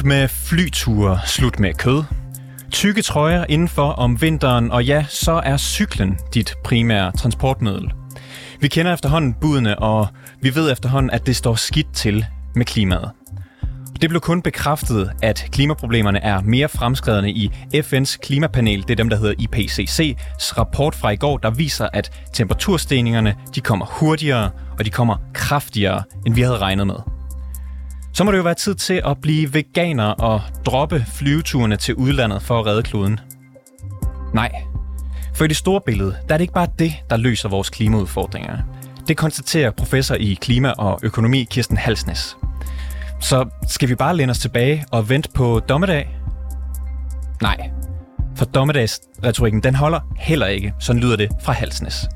Slut med flyture, slut med kød. Tykke trøjer indenfor om vinteren, og ja, så er cyklen dit primære transportmiddel. Vi kender efterhånden budene, og vi ved efterhånden, at det står skidt til med klimaet. Det blev kun bekræftet, at klimaproblemerne er mere fremskredende i FN's klimapanel, det er dem, der hedder IPCC's rapport fra i går, der viser, at temperaturstigningerne de kommer hurtigere, og de kommer kraftigere, end vi havde regnet med. Så må det jo være tid til at blive veganer og droppe flyveturene til udlandet for at redde kloden. Nej, for i det store billede, der er det ikke bare det, der løser vores klimaudfordringer. Det konstaterer professor i klima og økonomi Kirsten Halsnes. Så skal vi bare læne os tilbage og vente på dommedag? Nej, for dommedagsretorikken den holder heller ikke, sådan lyder det fra Halsnes.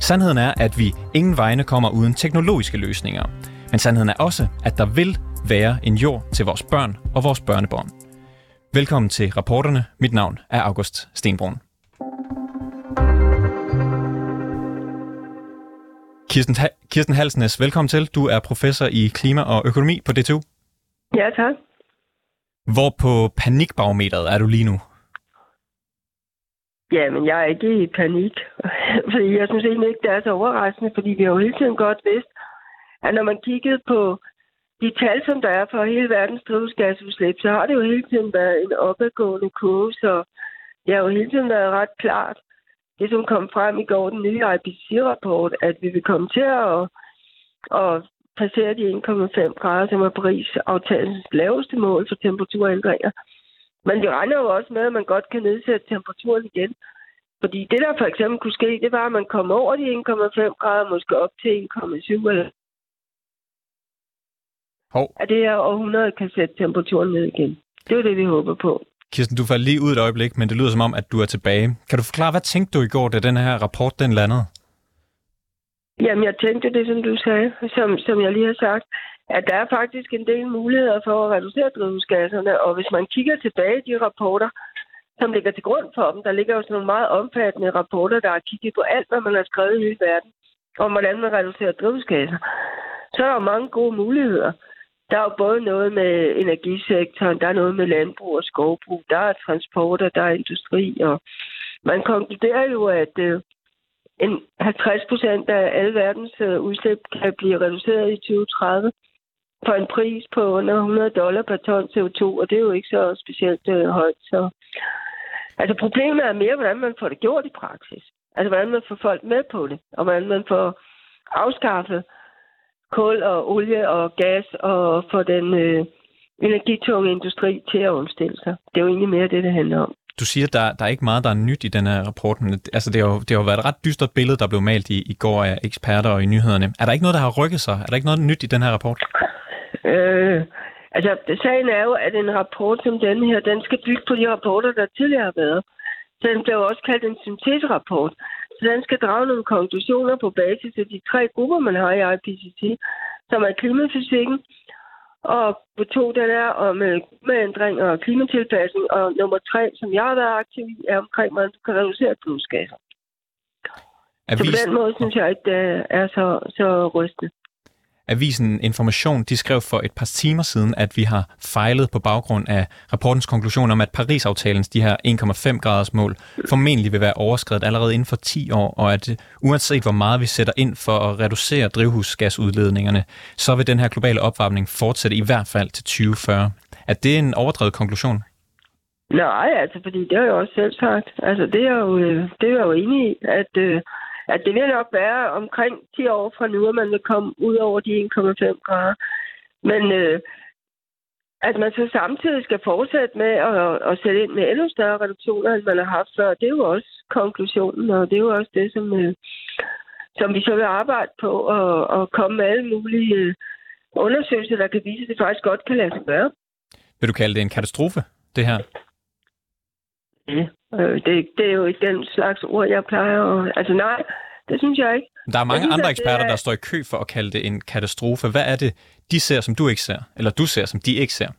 Sandheden er, at vi ingen vegne kommer uden teknologiske løsninger. Men sandheden er også, at der vil være en jord til vores børn og vores børnebørn. Velkommen til rapporterne. Mit navn er August Stenbrun. Kirsten, ha- Kirsten Halsnes, velkommen til. Du er professor i klima og økonomi på DTU. Ja, tak. Hvor på panikbarometeret er du lige nu? Ja, men jeg er ikke i panik. fordi jeg synes egentlig ikke, det er så overraskende, fordi vi har jo hele tiden godt vidst, at når man kiggede på de tal, som der er for hele verdens drivhusgasudslip, så har det jo hele tiden været en opadgående kurve, så det har jo hele tiden været ret klart, det som kom frem i går, den nye IPCC-rapport, at vi vil komme til at, at passere de 1,5 grader, som er Paris-aftalens laveste mål for temperaturændringer. Men vi regner jo også med, at man godt kan nedsætte temperaturen igen. Fordi det, der for eksempel kunne ske, det var, at man kom over de 1,5 grader, måske op til 1,7 eller Hov. at det her århundrede kan sætte temperaturen ned igen. Det er jo det, vi håber på. Kirsten, du faldt lige ud et øjeblik, men det lyder som om, at du er tilbage. Kan du forklare, hvad tænkte du i går, da den her rapport den landede? Jamen, jeg tænkte det, som du sagde, som, som jeg lige har sagt, at der er faktisk en del muligheder for at reducere drivhusgasserne, og hvis man kigger tilbage i de rapporter, som ligger til grund for dem, der ligger jo sådan nogle meget omfattende rapporter, der har kigget på alt, hvad man har skrevet i hele verden, om hvordan man reducerer drivhusgasser. Så er der mange gode muligheder. Der er jo både noget med energisektoren, der er noget med landbrug og skovbrug, der er transporter, der er industri, og man konkluderer jo, at øh, en 50 procent af alle verdens øh, udslip kan blive reduceret i 2030 for en pris på under 100 dollar per ton CO2, og det er jo ikke så specielt øh, højt. Så. Altså problemet er mere, hvordan man får det gjort i praksis. Altså hvordan man får folk med på det, og hvordan man får afskaffet kul og olie og gas og få den øh, energitunge industri til at omstille sig. Det er jo egentlig mere det, det handler om. Du siger, der, der er ikke meget, der er nyt i den her rapport, men altså, det, har jo, det har jo været et ret dystert billede, der blev malt i, i går af eksperter og i nyhederne. Er der ikke noget, der har rykket sig? Er der ikke noget nyt i den her rapport? Øh, altså, sagen er jo, at en rapport som den her, den skal bygge på de rapporter, der tidligere har været. Den blev også kaldt en synteserapport. Så den skal drage nogle konklusioner på basis af de tre grupper, man har i IPCC, som er klimafysikken, og på to, den er om øh, klimaændring og klimatilpasning, og nummer tre, som jeg har været aktiv i, er omkring, hvordan du kan reducere drivhusgasser. Så på den måde synes jeg ikke, det er så, så rystende. Avisen Information de skrev for et par timer siden, at vi har fejlet på baggrund af rapportens konklusion om, at Paris-aftalens de her 1,5 graders mål formentlig vil være overskrevet allerede inden for 10 år, og at øh, uanset hvor meget vi sætter ind for at reducere drivhusgasudledningerne, så vil den her globale opvarmning fortsætte i hvert fald til 2040. Er det en overdrevet konklusion? Nej, altså, fordi det har jeg også selv sagt. Altså, det er jo, øh, det er jeg jo enig i, at øh, at det vil nok være omkring 10 år fra nu, at man vil komme ud over de 1,5 grader. Men øh, at man så samtidig skal fortsætte med at, at sætte ind med endnu større reduktioner, end man har haft før, det er jo også konklusionen, og det er jo også det, som, øh, som vi så vil arbejde på, og, og komme med alle mulige øh, undersøgelser, der kan vise, at det faktisk godt kan lade sig gøre. Vil du kalde det en katastrofe, det her? Ja, øh, det, det er jo ikke den slags ord, jeg plejer at... Altså nej, det synes jeg ikke. Der er mange synes, andre eksperter, er- der står i kø for at kalde det en katastrofe. Hvad er det, de ser, som du ikke ser? Eller du ser, som de ikke ser?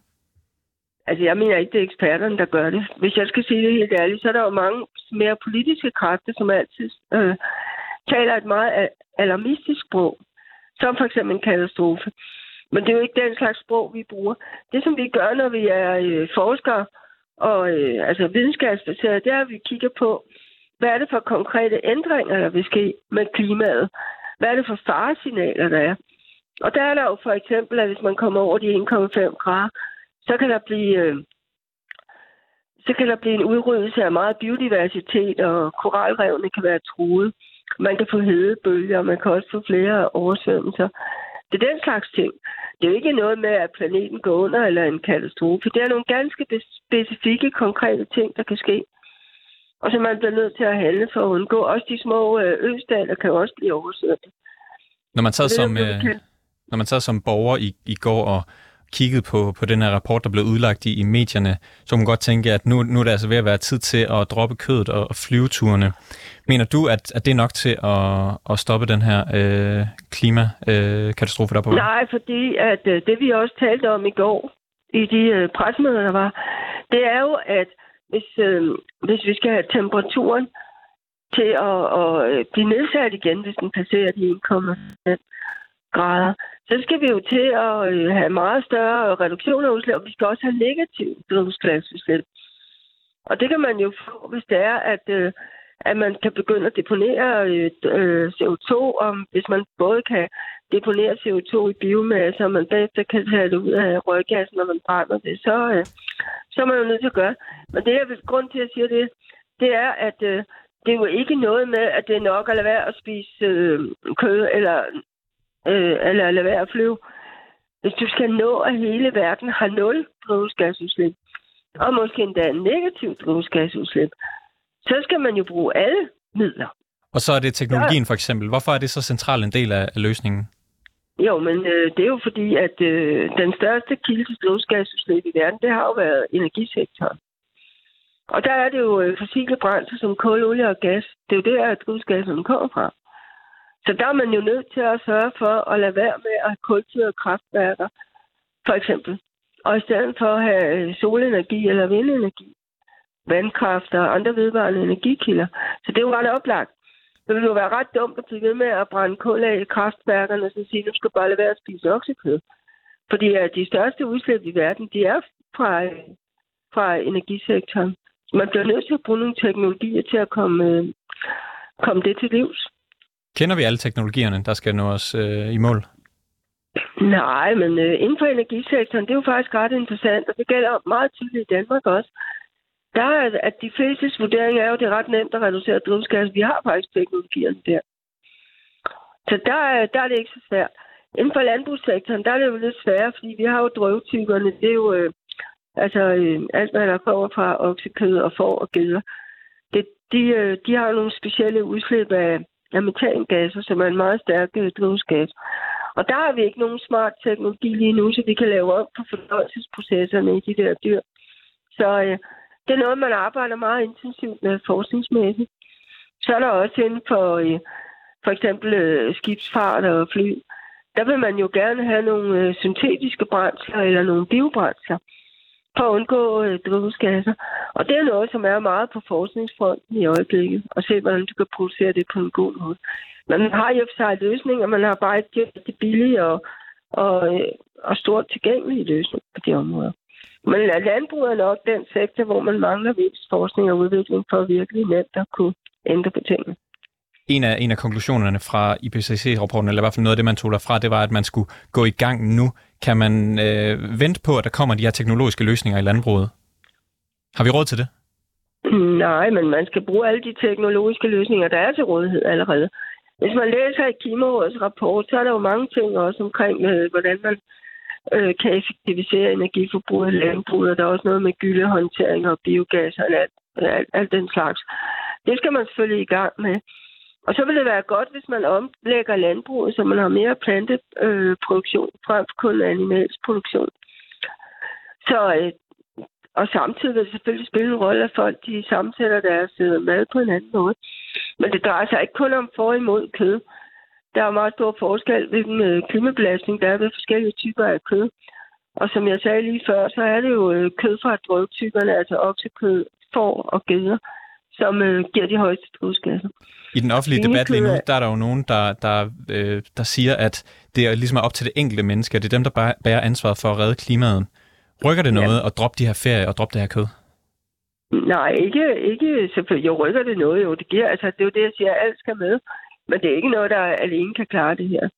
Altså, jeg mener ikke, det er eksperterne, der gør det. Hvis jeg skal sige det helt ærligt, så er der jo mange mere politiske kræfter, som altid øh, taler et meget alarmistisk sprog, som for eksempel en katastrofe. Men det er jo ikke den slags sprog, vi bruger. Det, som vi gør, når vi er øh, forskere og øh, altså videnskabsbaseret, det er, at vi kigger på, hvad er det for konkrete ændringer, der vil ske med klimaet? Hvad er det for faresignaler, der er? Og der er der jo for eksempel, at hvis man kommer over de 1,5 grader, så kan der blive... Øh, så kan der blive en udryddelse af meget biodiversitet, og koralrevne kan være truet. Man kan få hedebølger, og man kan også få flere oversvømmelser. Det er den slags ting. Det er jo ikke noget med, at planeten går under eller en katastrofe. Det er nogle ganske specifikke, konkrete ting, der kan ske. Og så man bliver nødt til at handle for at undgå. Også de små øh, østater kan også blive oversvømmet. Når man sad som, øh, når man sad som borger i, i går og kigget på, på den her rapport, der blev udlagt i, i medierne, så kunne man godt tænke, at nu, nu er det altså ved at være tid til at droppe kødet og, og flyveturene. Mener du, at, at det er nok til at, at stoppe den her øh, klimakatastrofe, øh, der på vej? Nej, fordi at øh, det vi også talte om i går, i de øh, pressemøder, der var, det er jo, at hvis, øh, hvis vi skal have temperaturen til at, at blive nedsat igen, hvis den passerer de 1,5 grader, så skal vi jo til at øh, have meget større reduktioner af udslip, og vi skal også have negativ drivhusgasudslip. Og det kan man jo få, hvis det er, at, øh, at man kan begynde at deponere øh, øh CO2, og hvis man både kan deponere CO2 i biomasse, og man bagefter kan tage det ud af røggassen, når man brænder det, så, øh, så er man jo nødt til at gøre. Men det, jeg vil grund til at sige det, det er, at øh, det er jo ikke noget med, at det er nok at lade være at spise øh, kød, eller, øh, eller lade være at flyve. Hvis du skal nå, at hele verden har nul drivhusgasudslip, og måske endda en negativ drivhusgasudslip, så skal man jo bruge alle midler. Og så er det teknologien for eksempel. Hvorfor er det så central en del af, løsningen? Jo, men øh, det er jo fordi, at øh, den største kilde til drivhusgasudslip i verden, det har jo været energisektoren. Og der er det jo øh, fossile brændsler som kul, olie og gas. Det er jo der, at drivhusgasserne kommer fra. Så der er man jo nødt til at sørge for at lade være med at have og kraftværker, for eksempel. Og i stedet for at have øh, solenergi eller vindenergi, vandkraft og andre vedvarende energikilder. Så det er jo ret oplagt. Det ville jo være ret dumt at blive ved med at brænde kul af i kraftværkerne og så sige, at nu skal bare lade være at spise oksekød. Fordi at de største udslip i verden, de er fra, øh, fra energisektoren. Så man bliver nødt til at bruge nogle teknologier til at komme, komme det til livs. Kender vi alle teknologierne, der skal nå os øh, i mål? Nej, men øh, inden for energisektoren, det er jo faktisk ret interessant, og det gælder meget tydeligt i Danmark også der er, at de fleste vurdering er jo, det er ret nemt at reducere drivhusgas. Vi har faktisk teknologierne der. Så der, der er det ikke så svært. Inden for landbrugssektoren, der er det jo lidt sværere, fordi vi har jo drøvtykkerne. Det er jo øh, altså øh, alt, hvad der kommer fra oksekød og får og geder. Det, de, øh, de har nogle specielle udslip af, af metangasser, som er en meget stærk øh, drivhusgas. Og der har vi ikke nogen smart teknologi lige nu, så vi kan lave op på fordøjelsesprocesserne i de der dyr. Så øh, det er noget, man arbejder meget intensivt med forskningsmæssigt. Så er der også inden for øh, for eksempel øh, skibsfart og fly. Der vil man jo gerne have nogle øh, syntetiske brændsler eller nogle biobrændsler for at undgå øh, drivhusgasser. Og det er noget, som er meget på forskningsfronten i øjeblikket, og se, hvordan du kan producere det på en god måde. Man har jo for sig løsninger, man har bare ikke det billige og, og, øh, og stort tilgængelige løsninger på de områder. Men landbruget er nok den sektor, hvor man mangler mest forskning og udvikling for at virkelig nemt at kunne ændre på tingene. En af, en af konklusionerne fra IPCC-rapporten, eller i hvert fald noget af det, man tog derfra, det var, at man skulle gå i gang nu. Kan man øh, vente på, at der kommer de her teknologiske løsninger i landbruget? Har vi råd til det? Nej, men man skal bruge alle de teknologiske løsninger, der er til rådighed allerede. Hvis man læser i Klimarådets rapport, så er der jo mange ting også omkring, øh, hvordan man øh, kan effektivisere energiforbruget i landbruget, og der er også noget med gyldehåndtering og biogas og alt, alt, alt den slags. Det skal man selvfølgelig i gang med. Og så vil det være godt, hvis man omlægger landbruget, så man har mere planteproduktion øh, frem for kun animalsk produktion. Så, øh, og samtidig vil det selvfølgelig spille en rolle, at folk de sammensætter deres øh, mad på en anden måde. Men det drejer sig ikke kun om for og imod kød. Der er meget stor forskel, hvilken øh, klimabelastning der er ved forskellige typer af kød. Og som jeg sagde lige før, så er det jo øh, kød fra drøvtyperne, altså oksekød, får og geder, som øh, giver de højeste drivhusgasser. I den offentlige debat lige nu, der er der jo nogen, der, der, øh, der siger, at det er ligesom op til det enkelte menneske, det er dem, der bærer ansvaret for at redde klimaet. Rykker det noget ja. at droppe de her ferie og droppe det her kød? Nej, ikke, ikke selvfølgelig. Jo, rykker det noget, jo. Det, giver, altså, det er jo det, jeg siger, alt skal med. Men det er ikke noget, der alene kan klare det her.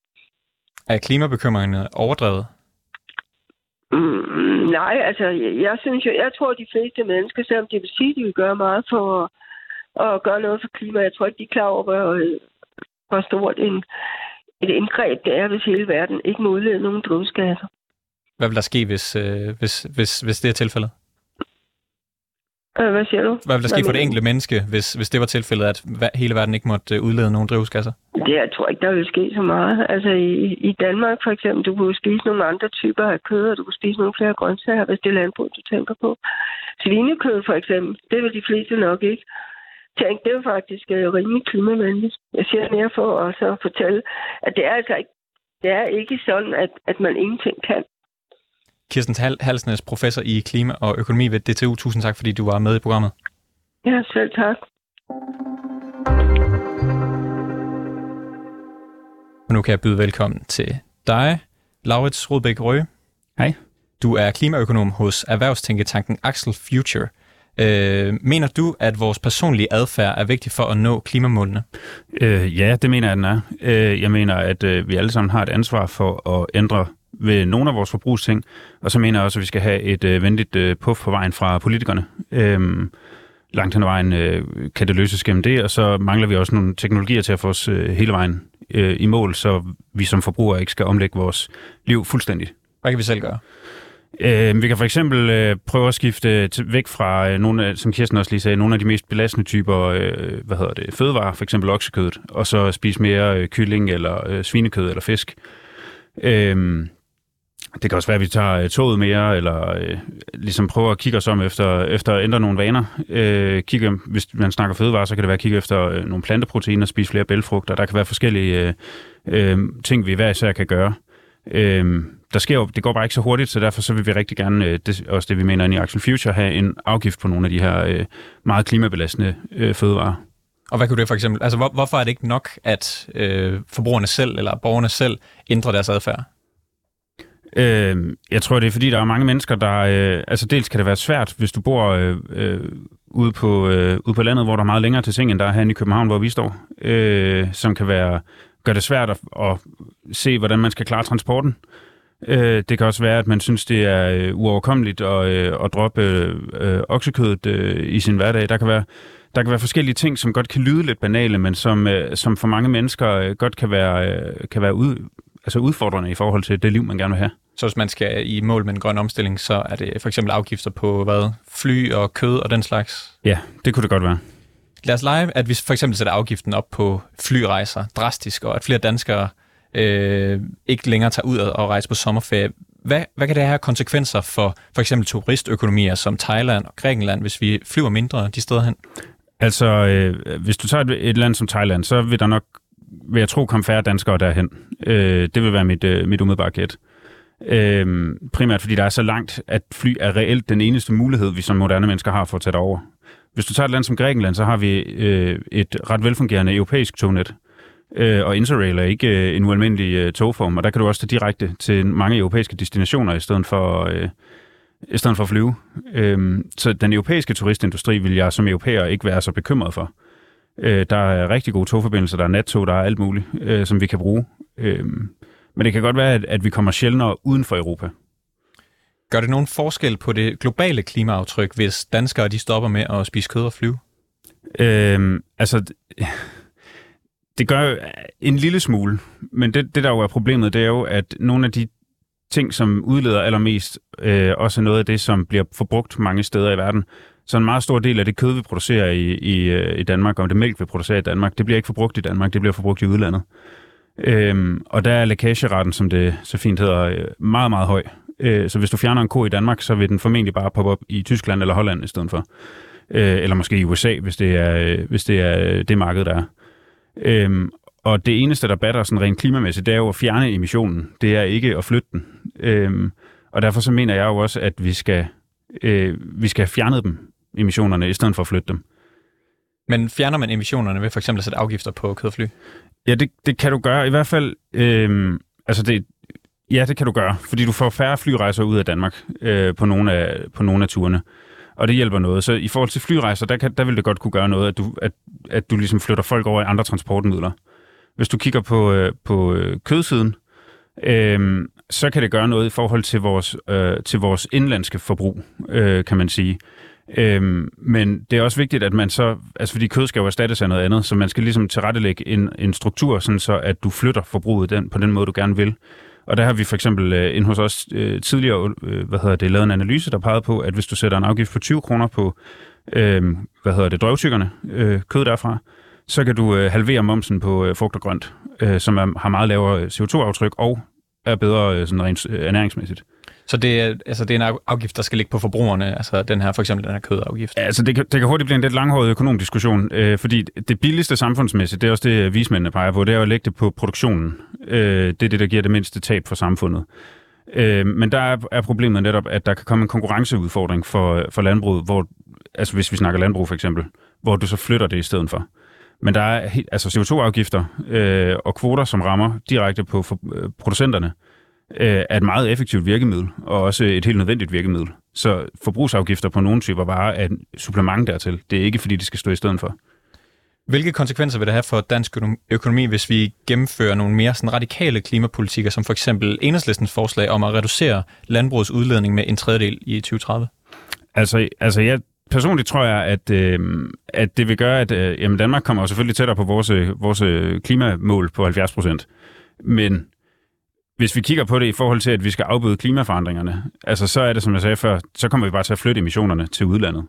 Er klimabekymringerne overdrevet? Mm, nej, altså, jeg, jeg synes jo, jeg tror, de fleste mennesker, selvom de vil sige, de vil gøre meget for at, gøre noget for klima, jeg tror ikke, de er klar over, hvor, hvor stort en, et indgreb det er, hvis hele verden ikke må udlede nogen drivhusgasser. Hvad vil der ske, hvis, øh, hvis, hvis, hvis det er tilfældet? Øh, hvad siger du? Hvad vil der ske for det enkelte menneske, hvis, hvis det var tilfældet, at hele verden ikke måtte øh, udlede nogen drivhusgasser? Det jeg tror ikke, der vil ske så meget. Altså i, i Danmark for eksempel, du kunne spise nogle andre typer af kød, og du kunne spise nogle flere grøntsager, hvis det er landbrug, du tænker på. Svinekød for eksempel, det vil de fleste nok ikke. Tænk, det er jo faktisk uh, rimelig klimavenligt. Jeg siger mere for også at fortælle, at det er altså ikke, det er ikke sådan, at, at man ingenting kan. Kirsten Halsnes, professor i klima og økonomi ved DTU. Tusind tak, fordi du var med i programmet. Ja, selv tak. Og nu kan jeg byde velkommen til dig, Laurits Rodbæk Røge. Hej. Du er klimaøkonom hos Erhvervstænketanken Axel Future. Øh, mener du, at vores personlige adfærd er vigtig for at nå klimamålene? Øh, ja, det mener jeg, den er. Øh, jeg mener, at øh, vi alle sammen har et ansvar for at ændre ved nogle af vores forbrugsting, og så mener jeg også, at vi skal have et øh, venligt øh, puff på vejen fra politikerne. Øhm, langt hen ad vejen øh, kan det løses gennem det, og så mangler vi også nogle teknologier til at få os øh, hele vejen øh, i mål, så vi som forbrugere ikke skal omlægge vores liv fuldstændigt. Hvad kan vi selv gøre? Øh, vi kan for eksempel øh, prøve at skifte til, væk fra øh, nogle af, som Kirsten også lige sagde, nogle af de mest belastende typer øh, hvad hedder det, fødevarer, for eksempel oksekødet, og så spise mere øh, kylling eller øh, svinekød eller fisk. Øh, det kan også være, at vi tager øh, toget mere, eller øh, ligesom prøver at kigge os om efter, efter at ændre nogle vaner. Øh, kigge, hvis man snakker fødevarer, så kan det være at kigge efter øh, nogle planteproteiner, spise flere bælfrugter. Der kan være forskellige øh, øh, ting, vi hver især kan gøre. Øh, der sker jo, det går bare ikke så hurtigt, så derfor så vil vi rigtig gerne, øh, det, også det vi mener i Axel Future, have en afgift på nogle af de her øh, meget klimabelastende øh, fødevarer. Og hvad kunne det for eksempel, altså hvor, hvorfor er det ikke nok, at øh, forbrugerne selv, eller borgerne selv, ændrer deres adfærd? Øh, jeg tror, det er fordi, der er mange mennesker, der... Øh, altså dels kan det være svært, hvis du bor øh, øh, ude, på, øh, ude på landet, hvor der er meget længere til ting, end der er herinde i København, hvor vi står. Øh, som kan være gør det svært at, at se, hvordan man skal klare transporten. Øh, det kan også være, at man synes, det er øh, uoverkommeligt at, øh, at droppe øh, oksekødet øh, i sin hverdag. Der kan være der kan være forskellige ting, som godt kan lyde lidt banale, men som, øh, som for mange mennesker øh, godt kan være, øh, kan være ud, altså udfordrende i forhold til det liv, man gerne vil have. Så hvis man skal i mål med en grøn omstilling, så er det for eksempel afgifter på hvad? Fly og kød og den slags? Ja, det kunne det godt være. Lad os lege, at vi for eksempel sætter afgiften op på flyrejser drastisk, og at flere danskere øh, ikke længere tager ud og rejser på sommerferie. Hvad, hvad kan det have konsekvenser for for eksempel turistøkonomier som Thailand og Grækenland, hvis vi flyver mindre de steder hen? Altså, øh, hvis du tager et, et land som Thailand, så vil der nok, vil jeg tro, komme færre danskere derhen. Øh, det vil være mit, øh, mit umiddelbare gæt. Øh, primært fordi der er så langt, at fly er reelt den eneste mulighed, vi som moderne mennesker har for at tage over. Hvis du tager et land som Grækenland, så har vi øh, et ret velfungerende europæisk tognet. Øh, og Interrail er ikke øh, en ualmindelig øh, togform, og der kan du også tage direkte til mange europæiske destinationer i stedet for, øh, i stedet for at flyve. Øh, så den europæiske turistindustri vil jeg som europæer ikke være så bekymret for. Øh, der er rigtig gode togforbindelser, der er nattog, der er alt muligt, øh, som vi kan bruge. Øh, men det kan godt være, at, at vi kommer sjældnere uden for Europa. Gør det nogen forskel på det globale klimaaftryk, hvis danskere de stopper med at spise kød og flyve? Øhm, altså, det gør en lille smule, men det, det der jo er problemet, det er jo, at nogle af de ting, som udleder allermest, øh, også er noget af det, som bliver forbrugt mange steder i verden. Så en meget stor del af det kød, vi producerer i, i, øh, i Danmark, og det mælk, vi producerer i Danmark, det bliver ikke forbrugt i Danmark, det bliver forbrugt i udlandet. Øhm, og der er lækageretten, som det så fint hedder, øh, meget, meget høj. Øh, så hvis du fjerner en ko i Danmark, så vil den formentlig bare poppe op i Tyskland eller Holland i stedet for. Øh, eller måske i USA, hvis det er, øh, hvis det, er det marked, der er. Øh, og det eneste, der batter sådan rent klimamæssigt, det er jo at fjerne emissionen. Det er ikke at flytte den. Øh, og derfor så mener jeg jo også, at vi skal, øh, vi skal have fjernet dem, emissionerne, i stedet for at flytte dem. Men fjerner man emissionerne ved for eksempel at sætte afgifter på kødfly? Ja, det, det kan du gøre. I hvert fald, øh, altså det, ja, det kan du gøre, fordi du får færre flyrejser ud af Danmark øh, på, nogle af, på nogle af turene. Og det hjælper noget. Så i forhold til flyrejser, der, kan, der vil det godt kunne gøre noget, at du, at, at du ligesom flytter folk over i andre transportmidler. Hvis du kigger på, øh, på øh, kødsiden, øh, så kan det gøre noget i forhold til vores, øh, til vores indlandske forbrug, øh, kan man sige. Øhm, men det er også vigtigt, at man så, altså fordi kød skal jo erstattes af noget andet, så man skal ligesom tilrettelægge en, en struktur, sådan så at du flytter forbruget den, på den måde, du gerne vil. Og der har vi for eksempel øh, ind hos os øh, tidligere øh, hvad hedder det, lavet en analyse, der pegede på, at hvis du sætter en afgift på 20 kroner på øh, hvad hedder det, drøvtykkerne, øh, kød derfra, så kan du øh, halvere momsen på øh, frugt og grønt, øh, som er, har meget lavere øh, CO2-aftryk og er bedre øh, sådan rent øh, ernæringsmæssigt. Så det er, altså, det er en afgift, der skal ligge på forbrugerne, altså den her, for eksempel den her kødafgift? Ja, altså det kan, det kan hurtigt blive en lidt langhåret økonomisk diskussion, øh, fordi det billigste samfundsmæssigt, det er også det, øh, vismændene peger på, det er at lægge det på produktionen. Øh, det er det, der giver det mindste tab for samfundet. Øh, men der er, er problemet netop, at der kan komme en konkurrenceudfordring for, øh, for landbruget, hvor, altså hvis vi snakker landbrug for eksempel, hvor du så flytter det i stedet for. Men der er altså CO2-afgifter øh, og kvoter, som rammer direkte på for, øh, producenterne, øh, er et meget effektivt virkemiddel, og også et helt nødvendigt virkemiddel. Så forbrugsafgifter på nogle typer varer er et supplement dertil. Det er ikke, fordi de skal stå i stedet for. Hvilke konsekvenser vil det have for dansk økonomi, hvis vi gennemfører nogle mere sådan radikale klimapolitikker, som for eksempel enhedslistens forslag om at reducere landbrugets udledning med en tredjedel i 2030? Altså, altså jeg personligt tror jeg, at, øh, at det vil gøre, at øh, jamen Danmark kommer selvfølgelig tættere på vores, vores klimamål på 70 procent. Men hvis vi kigger på det i forhold til, at vi skal afbøde klimaforandringerne, altså så er det, som jeg sagde før, så kommer vi bare til at flytte emissionerne til udlandet.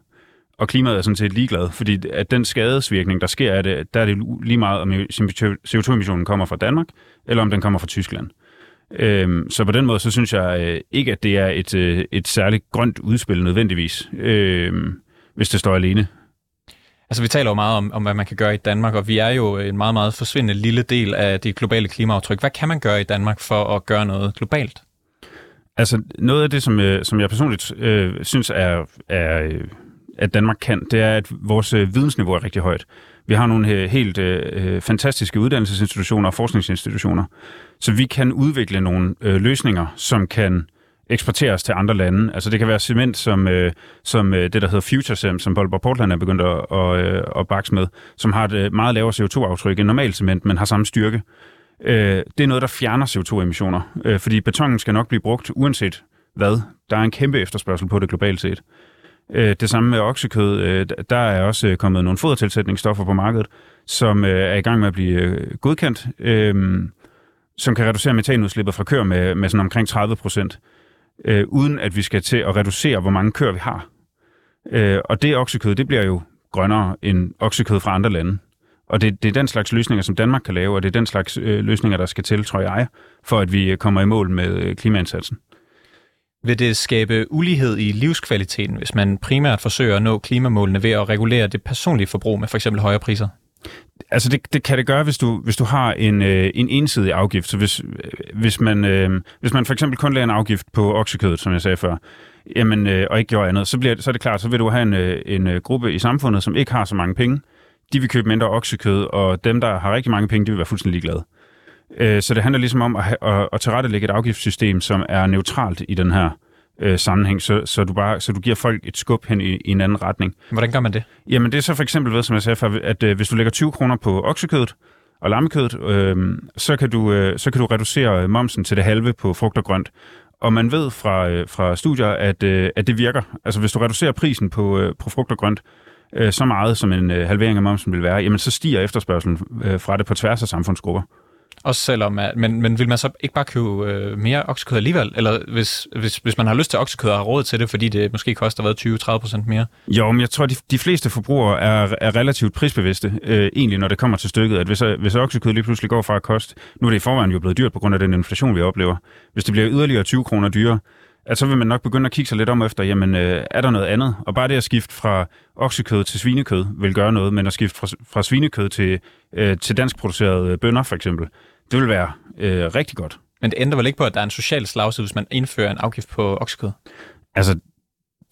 Og klimaet er sådan set ligeglad, fordi at den skadesvirkning, der sker af det, der er det lige meget, om CO2-emissionen kommer fra Danmark, eller om den kommer fra Tyskland. Øhm, så på den måde, så synes jeg øh, ikke, at det er et, øh, et særligt grønt udspil nødvendigvis, øh, hvis det står alene. Altså, vi taler jo meget om, om, hvad man kan gøre i Danmark, og vi er jo en meget, meget forsvindende lille del af det globale klimaaftryk. Hvad kan man gøre i Danmark for at gøre noget globalt? Altså, noget af det, som, jeg, som jeg personligt øh, synes er, er, øh, at Danmark kan, det er, at vores øh, vidensniveau er rigtig højt. Vi har nogle øh, helt øh, øh, fantastiske uddannelsesinstitutioner og forskningsinstitutioner, så vi kan udvikle nogle øh, løsninger, som kan eksporteres til andre lande. Altså det kan være cement, som, øh, som øh, det, der hedder cement som Bolborg Portland er begyndt at, at, øh, at bakse med, som har et øh, meget lavere CO2-aftryk end normal cement, men har samme styrke. Øh, det er noget, der fjerner CO2-emissioner, øh, fordi betongen skal nok blive brugt uanset hvad. Der er en kæmpe efterspørgsel på det globalt set. Øh, det samme med oksekød. Øh, der er også øh, kommet nogle fodertilsætningsstoffer på markedet, som øh, er i gang med at blive øh, godkendt, øh, som kan reducere metanudslippet fra køer med, med sådan omkring 30 procent øh, uden at vi skal til at reducere, hvor mange køer vi har. Øh, og det oksekød, det bliver jo grønnere end oksekød fra andre lande. Og det, det er den slags løsninger, som Danmark kan lave, og det er den slags øh, løsninger, der skal til, tror jeg, for at vi øh, kommer i mål med øh, klimaindsatsen. Vil det skabe ulighed i livskvaliteten, hvis man primært forsøger at nå klimamålene ved at regulere det personlige forbrug med f.eks. højere priser? Altså det, det kan det gøre, hvis du, hvis du har en, øh, en ensidig afgift. Så hvis, øh, hvis, man, øh, hvis man for eksempel kun lader en afgift på oksekødet, som jeg sagde før, jamen, øh, og ikke gjorde andet, så, bliver, så er det klart, så vil du have en, øh, en øh, gruppe i samfundet, som ikke har så mange penge. De vil købe mindre oksekød, og dem, der har rigtig mange penge, de vil være fuldstændig ligeglade. Øh, så det handler ligesom om at, at, at tilrettelægge et afgiftssystem, som er neutralt i den her øh, sammenhæng, så, så, du bare, så du giver folk et skub hen i, i en anden retning. Hvordan gør man det? Jamen det er så for eksempel ved, som jeg sagde før, at øh, hvis du lægger 20 kroner på oksekødet og lammekødet, øh, så, kan du, øh, så kan du reducere momsen til det halve på frugt og grønt. Og man ved fra, øh, fra studier, at, øh, at det virker. Altså hvis du reducerer prisen på, øh, på frugt og grønt, øh, så meget som en øh, halvering af momsen vil være, jamen så stiger efterspørgselen øh, fra det på tværs af samfundsgrupper. Også selvom, at, men, men vil man så ikke bare købe øh, mere oksekød alligevel? Eller hvis, hvis, hvis man har lyst til oksekød og har råd til det, fordi det måske koster 20-30% mere? Jo, men jeg tror, at de, de fleste forbrugere er, er relativt prisbevidste, øh, egentlig, når det kommer til stykket. At hvis, hvis oksekød lige pludselig går fra at koste, nu er det i forvejen jo blevet dyrt på grund af den inflation, vi oplever. Hvis det bliver yderligere 20 kroner dyrere, at så vil man nok begynde at kigge sig lidt om efter, jamen, øh, er der noget andet? Og bare det at skifte fra oksekød til svinekød vil gøre noget, men at skifte fra, fra svinekød til, øh, til danskproducerede bønder, for eksempel, det vil være øh, rigtig godt. Men det ændrer vel ikke på, at der er en social slagside, hvis man indfører en afgift på oksekød? Altså,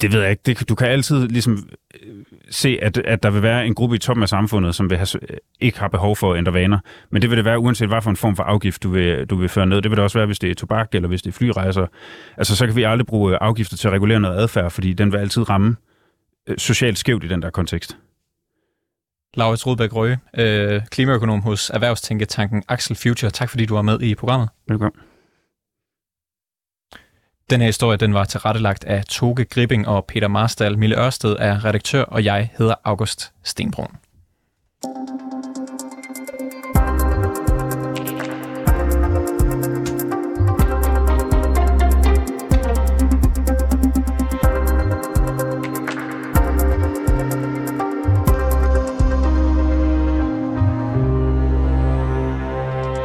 Det ved jeg ikke. Det, du kan altid ligesom øh, se, at, at der vil være en gruppe i toppen af samfundet, som vil have, ikke har behov for at ændre vaner. Men det vil det være, uanset hvad for en form for afgift, du vil, du vil føre ned. Det vil det også være, hvis det er tobak, eller hvis det er flyrejser. Altså, så kan vi aldrig bruge afgifter til at regulere noget adfærd, fordi den vil altid ramme øh, socialt skævt i den der kontekst. Laurits Rudbæk Røge, øh, klimaøkonom hos Erhvervstænketanken Axel Future. Tak fordi du var med i programmet. Velkommen. Den her historie den var tilrettelagt af Toge Gripping og Peter Marstal. Mille Ørsted er redaktør, og jeg hedder August Stenbrun.